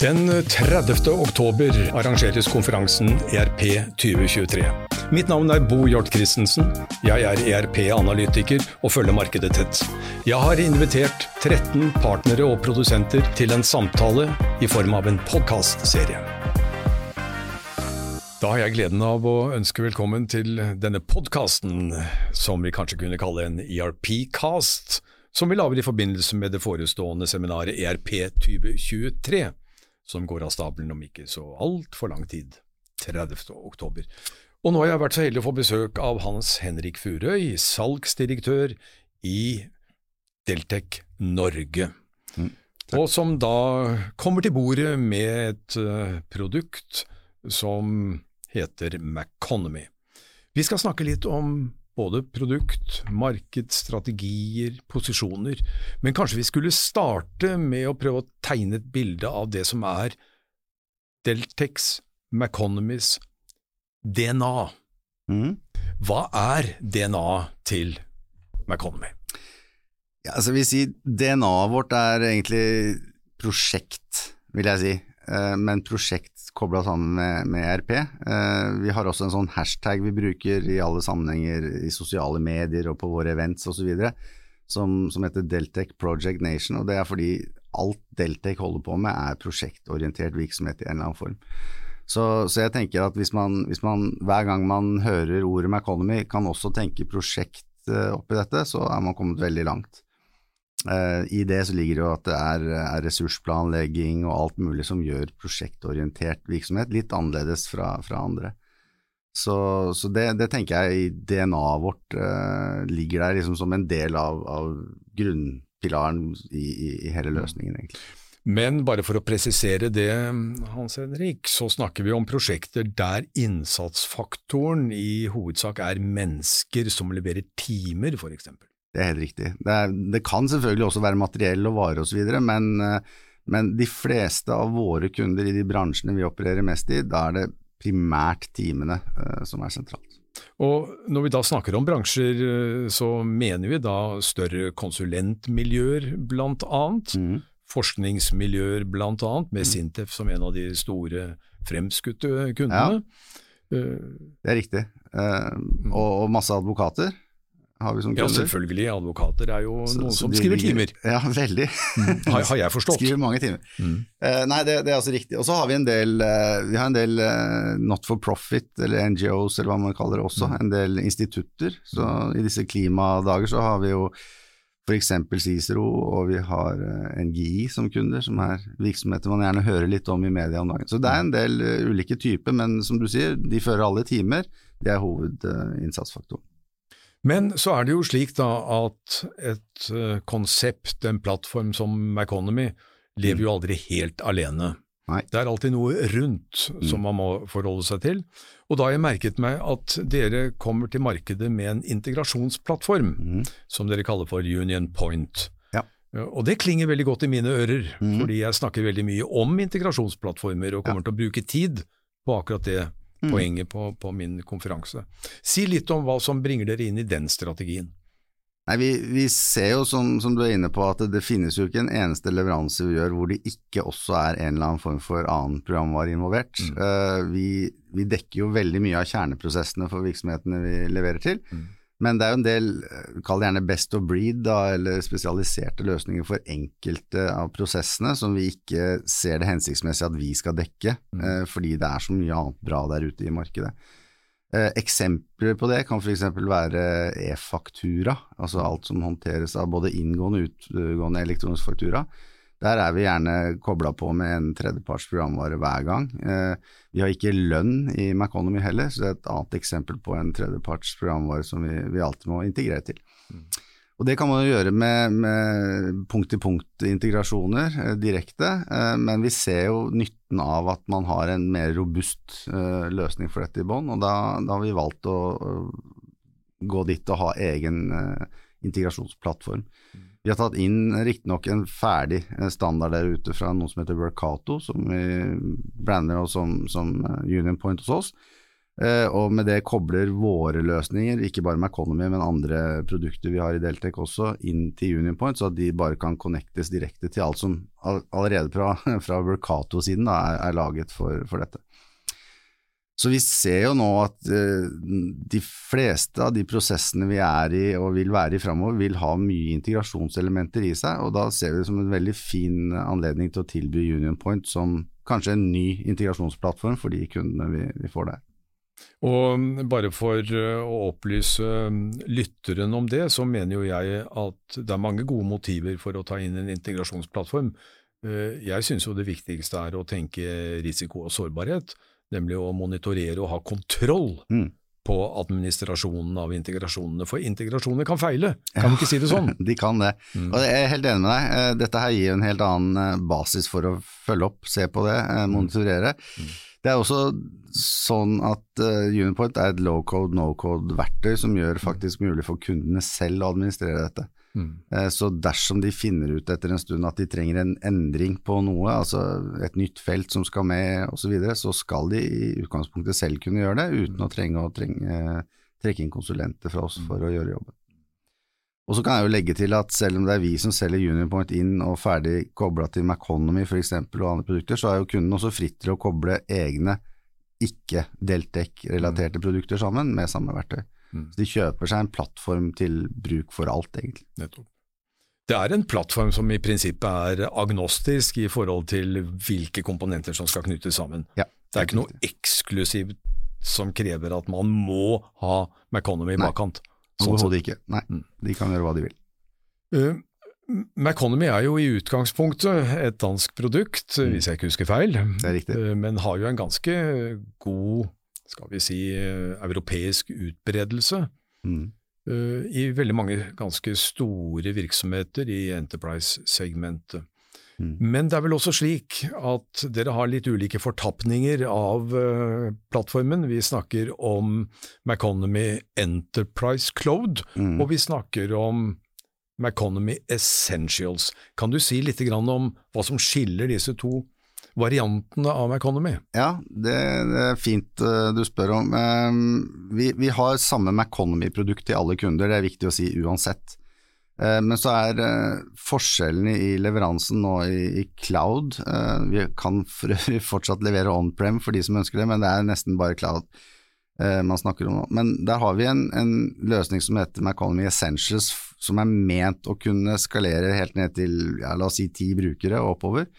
Den 30. oktober arrangeres konferansen ERP 2023. Mitt navn er Bo Hjort Christensen. Jeg er ERP-analytiker og følger markedet tett. Jeg har invitert 13 partnere og produsenter til en samtale i form av en podkastserie. Da har jeg gleden av å ønske velkommen til denne podkasten, som vi kanskje kunne kalle en ERP-cast, som vi lager i forbindelse med det forestående seminaret ERP 2023 som går av stabelen om ikke så altfor lang tid, 30. oktober. Og nå har jeg vært så heldig å få besøk av Hans Henrik Furøy, salgsdirektør i Deltec Norge. Mm, og som da kommer til bordet med et uh, produkt som heter Maconomy. Vi skal snakke litt om både produkt, marked, strategier, posisjoner, men kanskje vi skulle starte med å prøve å tegne et bilde av det som er Deltex, Maconomies DNA. Mm. Hva er DNA til Maconomy? Ja, altså vi sier DNA-et vårt er egentlig prosjekt, vil jeg si. Eh, men prosjekt kobla sammen med, med, RP. Eh, vi har også en sånn hashtag vi bruker i alle sammenhenger i sosiale medier og på våre events osv. Som, som heter Deltec Project Nation. og Det er fordi alt Deltec holder på med er prosjektorientert virksomhet i en eller annen form. Så, så jeg tenker at hvis man, hvis man, hver gang man hører ordet economy, kan også tenke prosjekt eh, oppi dette, så er man kommet veldig langt. Uh, I det så ligger det jo at det er, er, ressursplanlegging og alt mulig som gjør prosjektorientert virksomhet litt annerledes fra, fra andre. Så, så det, det, tenker jeg i DNA-et vårt uh, ligger der liksom som en del av, av grunnpilaren i, i, i, hele løsningen, egentlig. Men bare for å presisere det, Hans Henrik, så snakker vi om prosjekter der innsatsfaktoren i hovedsak er mennesker som leverer timer, f.eks. Det er helt riktig. Det, er, det kan selvfølgelig også være materiell og varer osv., men, eh, men de fleste av våre kunder i de bransjene vi opererer mest i, da er det primært timene uh, som er sentralt. Og Når vi da snakker om bransjer, eh, så mener vi da større konsulentmiljøer blant annet. Mm. Forskningsmiljøer blant annet, med mm. Sintef som en av de store fremskutte kundene. Ja, det er riktig. Uh, og, og masse advokater har vi som kunder. Ja, selvfølgelig. Advokater er jo så, noen som skriver timer. Ja, veldig. Mm. Har, har, jeg forstått. Skriver mange timer. Mm. Uh, nei, det, det, er altså riktig. Og så har vi en del, uh, vi har en del uh, not for profit, eller NGOs, eller hva man kaller det også. Mm. En del institutter. Så i disse klimadager så har vi jo f.eks. Cicero, og vi har NGI som kunder, som er virksomheter man gjerne hører litt om i media om dagen. Så det er en del ulike typer, men som du sier, de fører alle timer. Det er hovedinnsatsfaktoren. Men så er det jo slik da at et uh, konsept, en plattform som Economy, lever jo mm. aldri helt alene. Nei. Det er alltid noe rundt mm. som man må forholde seg til. Og da har jeg merket meg at dere kommer til markedet med en integrasjonsplattform, mm. som dere kaller for Union Point. Ja. Og det klinger veldig godt i mine ører, mm. fordi jeg snakker veldig mye om integrasjonsplattformer og kommer ja. til å bruke tid på akkurat det Mm. poenget på, på, min konferanse. Si litt om hva som bringer dere inn i den strategien. Nei, vi, vi ser jo, som, som, du er inne på, at det, det, finnes jo ikke en eneste leveranse vi gjør hvor det ikke også er en eller annen form for annen programvare involvert. Mm. Uh, vi, vi, dekker jo veldig mye av kjerneprosessene for virksomhetene vi leverer til. Mm. Men det er jo en del, eh, kall det gjerne best of breed, da, eller spesialiserte løsninger for enkelte av prosessene som vi ikke ser det hensiktsmessig at vi skal dekke, mm. eh, fordi det er så mye annet bra der ute i markedet. Eh, eksempler på det kan f.eks. være e-faktura, altså alt som håndteres av både inngående og utgående elektronisk faktura. Der er vi gjerne kobla på med en tredjeparts programvare hver gang. Eh, vi har ikke lønn i Maconomy heller, så det er et annet eksempel på en tredjeparts programvare som vi, vi alltid må integrere til. Mm. Og Det kan man jo gjøre med, med punkt-til-punkt-integrasjoner eh, direkte, eh, men vi ser jo nytten av at man har en mer robust løsning for dette i bånn, og da, da, har vi valgt å, å gå dit og ha egen integrasjonsplattform. Mm. Vi har tatt inn riktignok en ferdig eh, standard der ute fra noe som heter Workato, som vi brander oss som, som, eh, Union Point hos oss. Eh, og med det kobler våre løsninger, ikke bare med Economy, men andre produkter vi har i Deltec også, inn til Union Point, så at de bare kan connectes direkte til alt som allerede fra, fra Vercato-siden er, er, laget for, for, dette. Så vi ser jo nå at uh, de fleste av de prosessene vi er i og vil være i framover, vil ha mye integrasjonselementer i seg, og da ser vi det som en veldig fin anledning til å tilby Union Point som kanskje en ny integrasjonsplattform for de kundene vi, vi får der. Og bare for eh, å opplyse mm, lytteren om det, så mener jo jeg at det er mange gode motiver for å ta inn en integrasjonsplattform. Eh, jeg synes jo det viktigste er å tenke risiko og sårbarhet, nemlig å monitorere og ha kontroll mm. på administrasjonen av integrasjonene. For integrasjoner kan feile, kan ja, ikke si det sånn? De kan det. Mm. Og jeg er helt enig med deg. Eh, dette her gir en helt annen basis for å følge opp, se på det, monitorere. Mm. Det er også sånn at uh, Unipoint er et low code, no code-verktøy som gjør faktisk mulig for kundene selv å administrere dette. Mm. Uh, så dersom de finner ut etter en stund at de trenger en endring på noe, altså et nytt felt som skal med osv., så, videre, så skal de i utgangspunktet selv kunne gjøre det, uten å trenge å trenge, trekke inn konsulenter fra oss for å gjøre jobben. Og så kan jeg jo legge til at selv om det er vi som selger Juniorpoint inn og ferdig kobla til Maconomy f.eks. og andre produkter, så er jo kunden også fritt til å koble egne ikke-Deltec-relaterte mm. produkter sammen med samme verktøy. Mm. Så de kjøper seg en plattform til bruk for alt, egentlig. Nettopp. Det er en plattform som i prinsippet er agnostisk i forhold til hvilke komponenter som skal knyttes sammen. Ja, det er ikke noe eksklusivt som krever at man må ha Maconomy i bakkant. Overhodet ikke. Nei, mm. de kan gjøre hva de vil. Uh, Maconomy er jo i utgangspunktet et dansk produkt, mm. hvis jeg ikke husker feil. Det er riktig. Uh, men har jo en ganske god, skal vi si, uh, europeisk utbredelse. Mm. I veldig mange ganske store virksomheter i Enterprise-segmentet. Mm. Men det er vel også slik at dere har litt ulike fortapninger av uh, plattformen. Vi snakker om Maconomy Enterprise Cloud, mm. og vi snakker om Maconomy Essentials. Kan du si litt om hva som skiller disse to variantene av Maconomy? Ja, det, det er fint uh, du spør om. Um, vi, vi, har samme Maconomy-produkt til alle kunder, det er viktig å si uansett. Eh, men så er eh, forskjellene i leveransen nå i, cloud eh, Vi kan fortsatt levere on-prem for de som ønsker det, men det er nesten bare cloud man snakker om nå. Men der har vi en, en løsning som heter Maconomy Essentials, som er ment å kunne skalere helt ned til ja, la oss si ti brukere og oppover,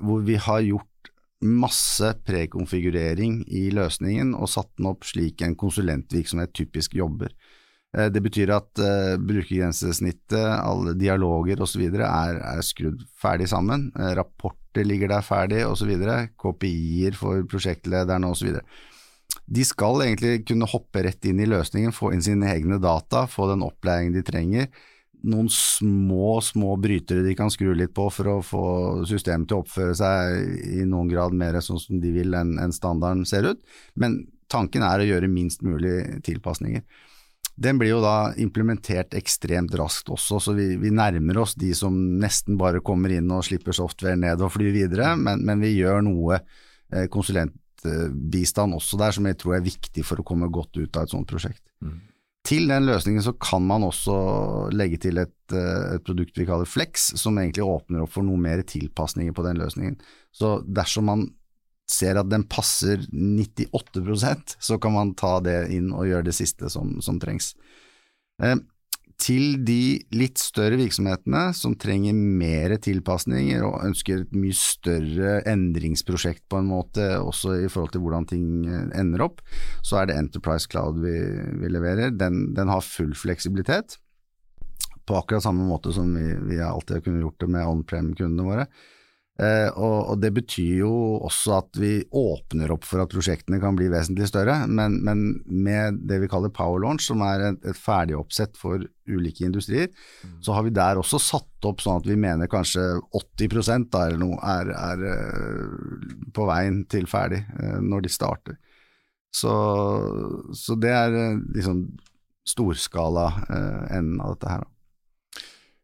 hvor vi har gjort masse prekonfigurering i løsningen og satt den opp slik en konsulentvirksomhet typisk jobber. Eh, det betyr at uh, brukergrensesnittet, alle dialoger osv. Er, er skrudd ferdig sammen. Uh, rapporter ligger der ferdig osv. Kopier for prosjektlederne osv. De skal egentlig kunne hoppe rett inn i løsningen, få inn sine egne data, få den opplæringen de trenger. Noen små, små brytere de kan skru litt på for å få systemet til å oppføre seg i noen grad mer sånn som de vil enn en standarden ser ut, men tanken er å gjøre minst mulig tilpasninger. Den blir jo da implementert ekstremt raskt også, så vi, vi, nærmer oss de som nesten bare kommer inn og slipper software ned og flyr videre, men, men vi gjør noe eh, konsulentbistand også der som jeg tror er viktig for å komme godt ut av et sånt prosjekt. Mm. Til den løsningen så kan man også legge til et, eh, et, produkt vi kaller Flex, som egentlig åpner opp for noe mer tilpasninger på den løsningen. Så dersom man ser at den passer 98% så kan man ta det inn og gjøre det siste som, som trengs. Eh, til de litt større virksomhetene som trenger mer tilpasninger og ønsker et mye større endringsprosjekt på en måte, også i forhold til hvordan ting eh, ender opp, så er det Enterprise Cloud vi, vi leverer. Den, den, har full fleksibilitet, på akkurat samme måte som vi, vi alltid har kunnet gjort det med on-prem-kundene våre. Eh, og, og, Det betyr jo også at vi åpner opp for at prosjektene kan bli vesentlig større, men, men med det vi kaller power launch, som er et, et ferdig oppsett for ulike industrier, mm. så har vi der også satt opp sånn at vi mener kanskje 80 da, eller noe er, er uh, på veien til ferdig uh, når de starter. Så, så det er uh, liksom storskala enden av dette her.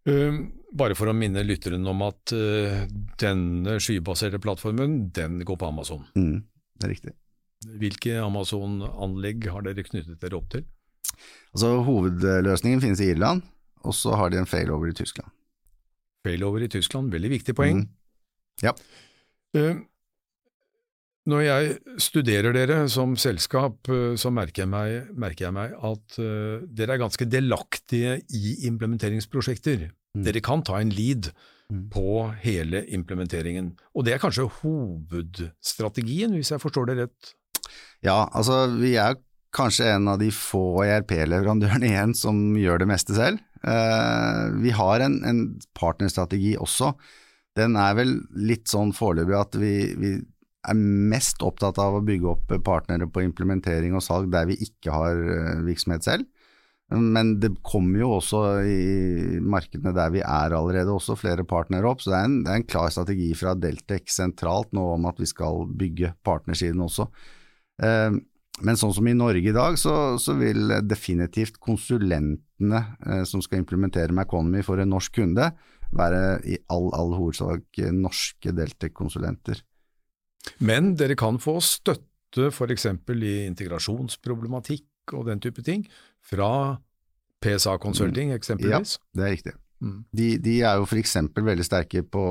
Um bare for å minne lytteren om at uh, denne skybaserte plattformen, den går på Amazon. Mm, det er riktig. Hvilke Amazon-anlegg har dere knyttet dere opp til? Altså Hovedløsningen finnes i Irland, og så har de en failover i Tyskland. Failover i Tyskland, veldig viktig poeng. Mm. Ja. Uh, når jeg studerer dere som selskap, uh, så merker jeg meg, merker jeg meg at uh, dere er ganske delaktige i implementeringsprosjekter. Mm. Dere kan ta en lead mm. på hele implementeringen, og det er kanskje hovedstrategien, hvis jeg forstår det rett? Ja, altså vi er kanskje en av de få ERP-leverandørene igjen som gjør det meste selv. Uh, vi har en, en, partnerstrategi også. Den er vel litt sånn foreløpig at vi, vi, er mest opptatt av å bygge opp partnere på implementering og salg der vi ikke har uh, virksomhet selv. Men det kommer jo også i markedene der vi er allerede også flere partnere opp, så det er en, det er en klar strategi fra Deltek sentralt nå om at vi skal bygge partnersiden også. Uh, men sånn som i Norge i dag, så, så vil definitivt konsulentene eh, som skal implementere Maconomy for en norsk kunde, være i all, all hovedsak norske Deltec-konsulenter. Men dere kan få støtte f.eks. i integrasjonsproblematikk og den type ting fra PSA Consulting eksempelvis? Ja, det er riktig. Mm. De, de, er jo f.eks. veldig sterke på,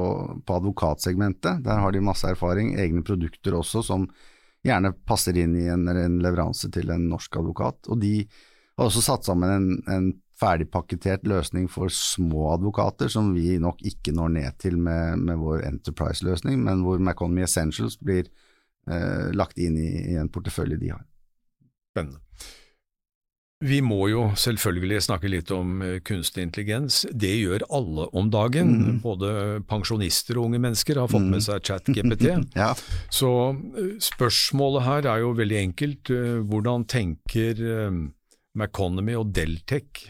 på advokatsegmentet. Der har de masse erfaring, egne produkter også som gjerne passer inn i en, en leveranse til en norsk advokat. Og de har også satt sammen en, en ferdigpakketert løsning for små advokater, som vi nok ikke når ned til med, med vår Enterprise-løsning, men hvor Maconomy Essentials blir eh, lagt inn i, i en portefølje de har. Spennende. Vi må jo selvfølgelig snakke litt om eh, kunstig intelligens. Det gjør alle om dagen. Mm. Både pensjonister og unge mennesker har fått med mm. seg ChatGPT. ja. Så eh, spørsmålet her er jo veldig enkelt. Eh, hvordan tenker Maconomy og Deltec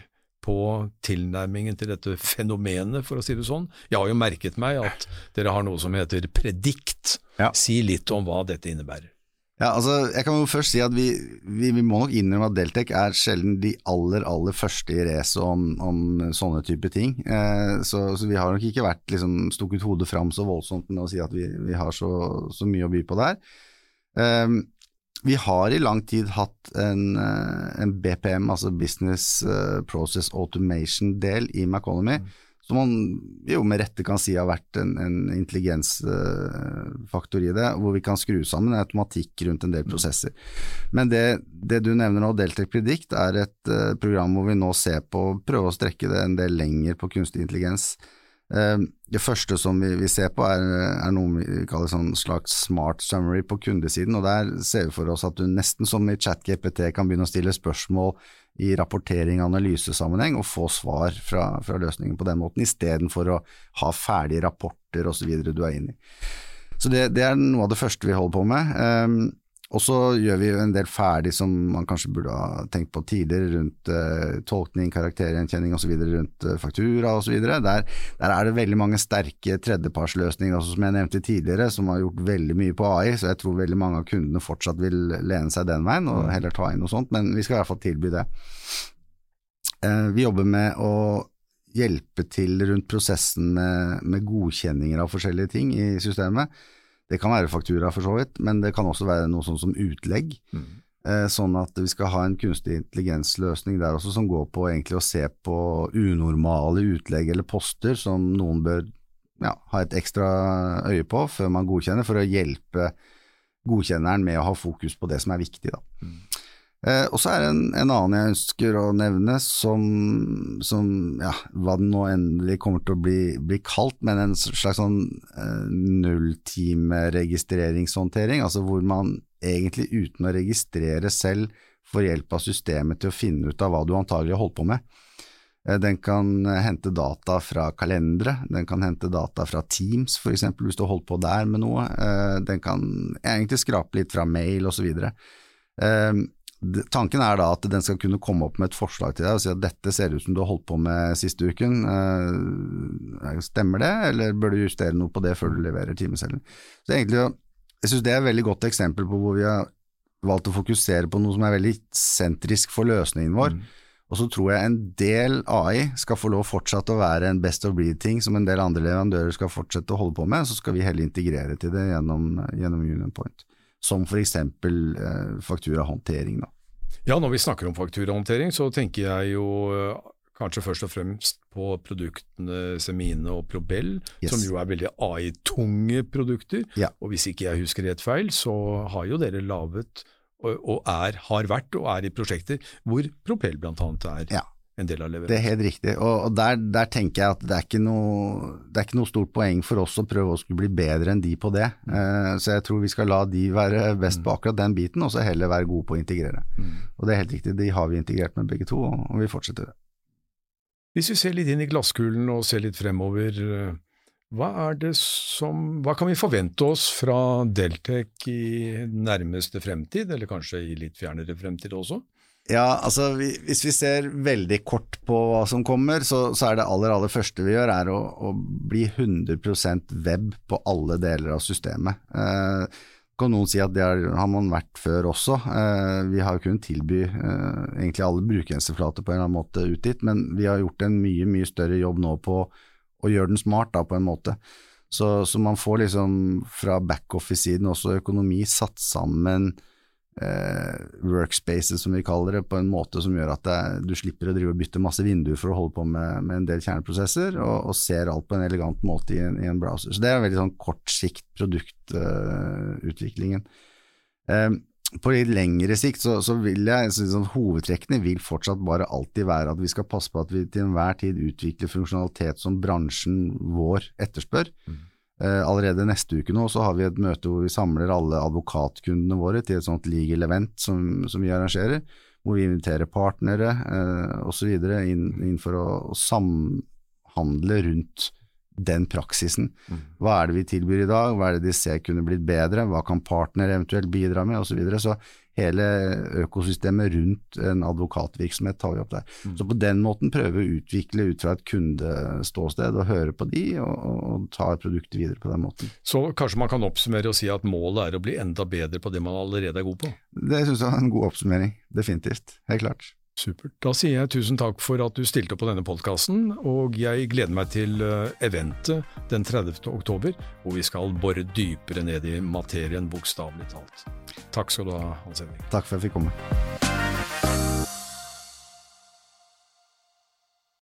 på tilnærmingen til dette fenomenet, for å si det sånn? Jeg har jo merket meg at dere har noe som heter Predikt. Ja. Si litt om hva dette innebærer. Ja, altså, jeg kan jo først si at vi, vi, vi må nok innrømme at Deltek er sjelden de aller, aller første i racet om, om, sånne type ting. Eh, så, så, vi har nok ikke vært liksom, stukket hodet fram så voldsomt med å si at vi, vi har så, så, mye å by på der. Eh, vi har i lang tid hatt en, eh, en BPM, altså Business eh, Process Automation-del i Maconomy. Mm som man jo med rette kan si har vært en, en intelligensfaktor i det, hvor vi kan skru sammen en automatikk rundt en del mm. prosesser. Men det, det du nevner nå, Deltec Predict, er et uh, program hvor vi nå ser på, prøver å strekke det en del lenger på kunstig intelligens. Uh, det første som vi, vi ser på er, er, noe vi kaller sånn slags smart summary på kundesiden, og der ser vi for oss at du nesten som i ChatGPT kan begynne å stille spørsmål i rapportering- og analysesammenheng og få svar fra, fra løsningen på den måten, istedenfor å ha ferdige rapporter osv. du er inne i. Så det, det, er noe av det første vi holder på med. Um, og så gjør vi en del ferdig som man kanskje burde ha tenkt på tidligere, rundt uh, tolkning, karaktergjenkjenning osv., rundt uh, faktura osv. Der, der er det veldig mange sterke tredjepartsløsninger, også, som jeg nevnte tidligere, som har gjort veldig mye på AI, så jeg tror veldig mange av kundene fortsatt vil lene seg den veien og mm. heller ta inn noe sånt, men vi skal i hvert fall tilby det. Uh, vi jobber med å hjelpe til rundt prosessen med, med godkjenninger av forskjellige ting i systemet. Det kan være faktura for så vidt, men det kan også være noe sånn som utlegg. Mm. Eh, sånn at vi skal ha en kunstig intelligensløsning der også som går på egentlig å se på unormale utlegg eller poster som noen bør ja, ha et ekstra øye på før man godkjenner, for å hjelpe godkjenneren med å ha fokus på det som er viktig. Da. Mm. Eh, og så er det en, en, annen jeg ønsker å nevne, som, som ja, hva den nå endelig kommer til å bli, bli kalt, men en slags sånn eh, nulltime-registreringshåndtering, altså hvor man egentlig uten å registrere selv får hjelp av systemet til å finne ut av hva du antagelig har holdt på med. Eh, den kan hente data fra kalendere, den kan hente data fra Teams f.eks. hvis du har holdt på der med noe. Eh, den kan egentlig skrape litt fra mail osv. Tanken er da at den skal kunne komme opp med et forslag til deg og si at dette ser ut som du har holdt på med siste uken, eh, stemmer det, eller bør du justere noe på det før du leverer timecellen? Så egentlig, Jeg synes det er et veldig godt eksempel på hvor vi har valgt å fokusere på noe som er veldig sentrisk for løsningen vår. Mm. Og så tror jeg en del AI skal få lov fortsatt å være en best of breed-ting som en del andre leverandører skal fortsette å holde på med, så skal vi heller integrere til det gjennom, gjennom Union Point. Som f.eks. Eh, fakturahåndtering. Da. Ja, når vi snakker om fakturahåndtering, så tenker jeg jo eh, kanskje først og fremst på produktene Semine og Probell, yes. som jo er veldig AI-tunge produkter. Ja. Og hvis ikke jeg husker rett feil, så har jo dere laget, og er, har vært og er i prosjekter hvor Propell bl.a. er ja en del av leveransen. Det er helt riktig, og, der, der, tenker jeg at det er, ikke noe, det er ikke noe stort poeng for oss å prøve å skulle bli bedre enn de på det. Mm. Uh, så jeg tror vi skal la de være best på mm. akkurat den biten, og så heller være gode på å integrere. Mm. Og det er helt riktig, de har vi integrert med begge to, og, vi fortsetter det. Hvis vi ser litt inn i glasskulen og ser litt fremover, eh, hva, som, hva kan vi forvente oss fra Deltek i nærmeste fremtid, eller kanskje i litt fjernere fremtid også? Ja, altså Hvis vi ser veldig kort på hva som kommer, så, så er det aller aller første vi gjør, er å, å bli 100 web på alle deler av systemet. Eh, kan noen si at det har, har man vært før også. Eh, vi har jo kunnet tilby eh, egentlig alle brukergrenseflater på en eller annen måte ut dit, men vi har gjort en mye mye større jobb nå på å gjøre den smart da, på en måte. Så, så man får liksom fra backoffice-siden også økonomi satt sammen eh, workspaces, som vi kaller det, på en måte som gjør at det, du slipper å drive og bytte masse vinduer for å holde på med, med en del kjerneprosesser, og, og, ser alt på en elegant måte i en, i en browser. Så det er veldig sånn kort sikt produktutviklingen. Uh, på litt lengre sikt så, så vil jeg så liksom, Hovedtrekkene vil fortsatt bare alltid være at vi skal passe på at vi til enhver tid utvikler funksjonalitet som bransjen vår etterspør. Mm. Eh, allerede neste uke nå så har vi et møte hvor vi samler alle advokatkundene våre til et sånt legal event som, som vi arrangerer, hvor vi inviterer partnere eh, osv. Inn, inn for å, å, samhandle rundt den praksisen. Mm. Hva er det vi tilbyr i dag, hva er det de ser kunne blitt bedre, hva kan partnere eventuelt bidra med osv. Så, videre. så hele økosystemet rundt en advokatvirksomhet tar vi opp der. Mm. Så på den måten prøver vi å utvikle ut fra et kundeståsted og høre på de, og, og ta produktet videre på den måten. Så kanskje man kan oppsummere og si at målet er å bli enda bedre på det man allerede er god på? Det syns jeg er en god oppsummering, definitivt. Helt klart. Supert. Da sier jeg tusen takk for at du stilte opp på denne podkasten, og jeg gleder meg til eh, eventet den 30. oktober, hvor vi skal bore dypere ned i materien, bokstavelig talt. Takk skal du ha, Hans Henrik. Takk for at jeg fikk komme.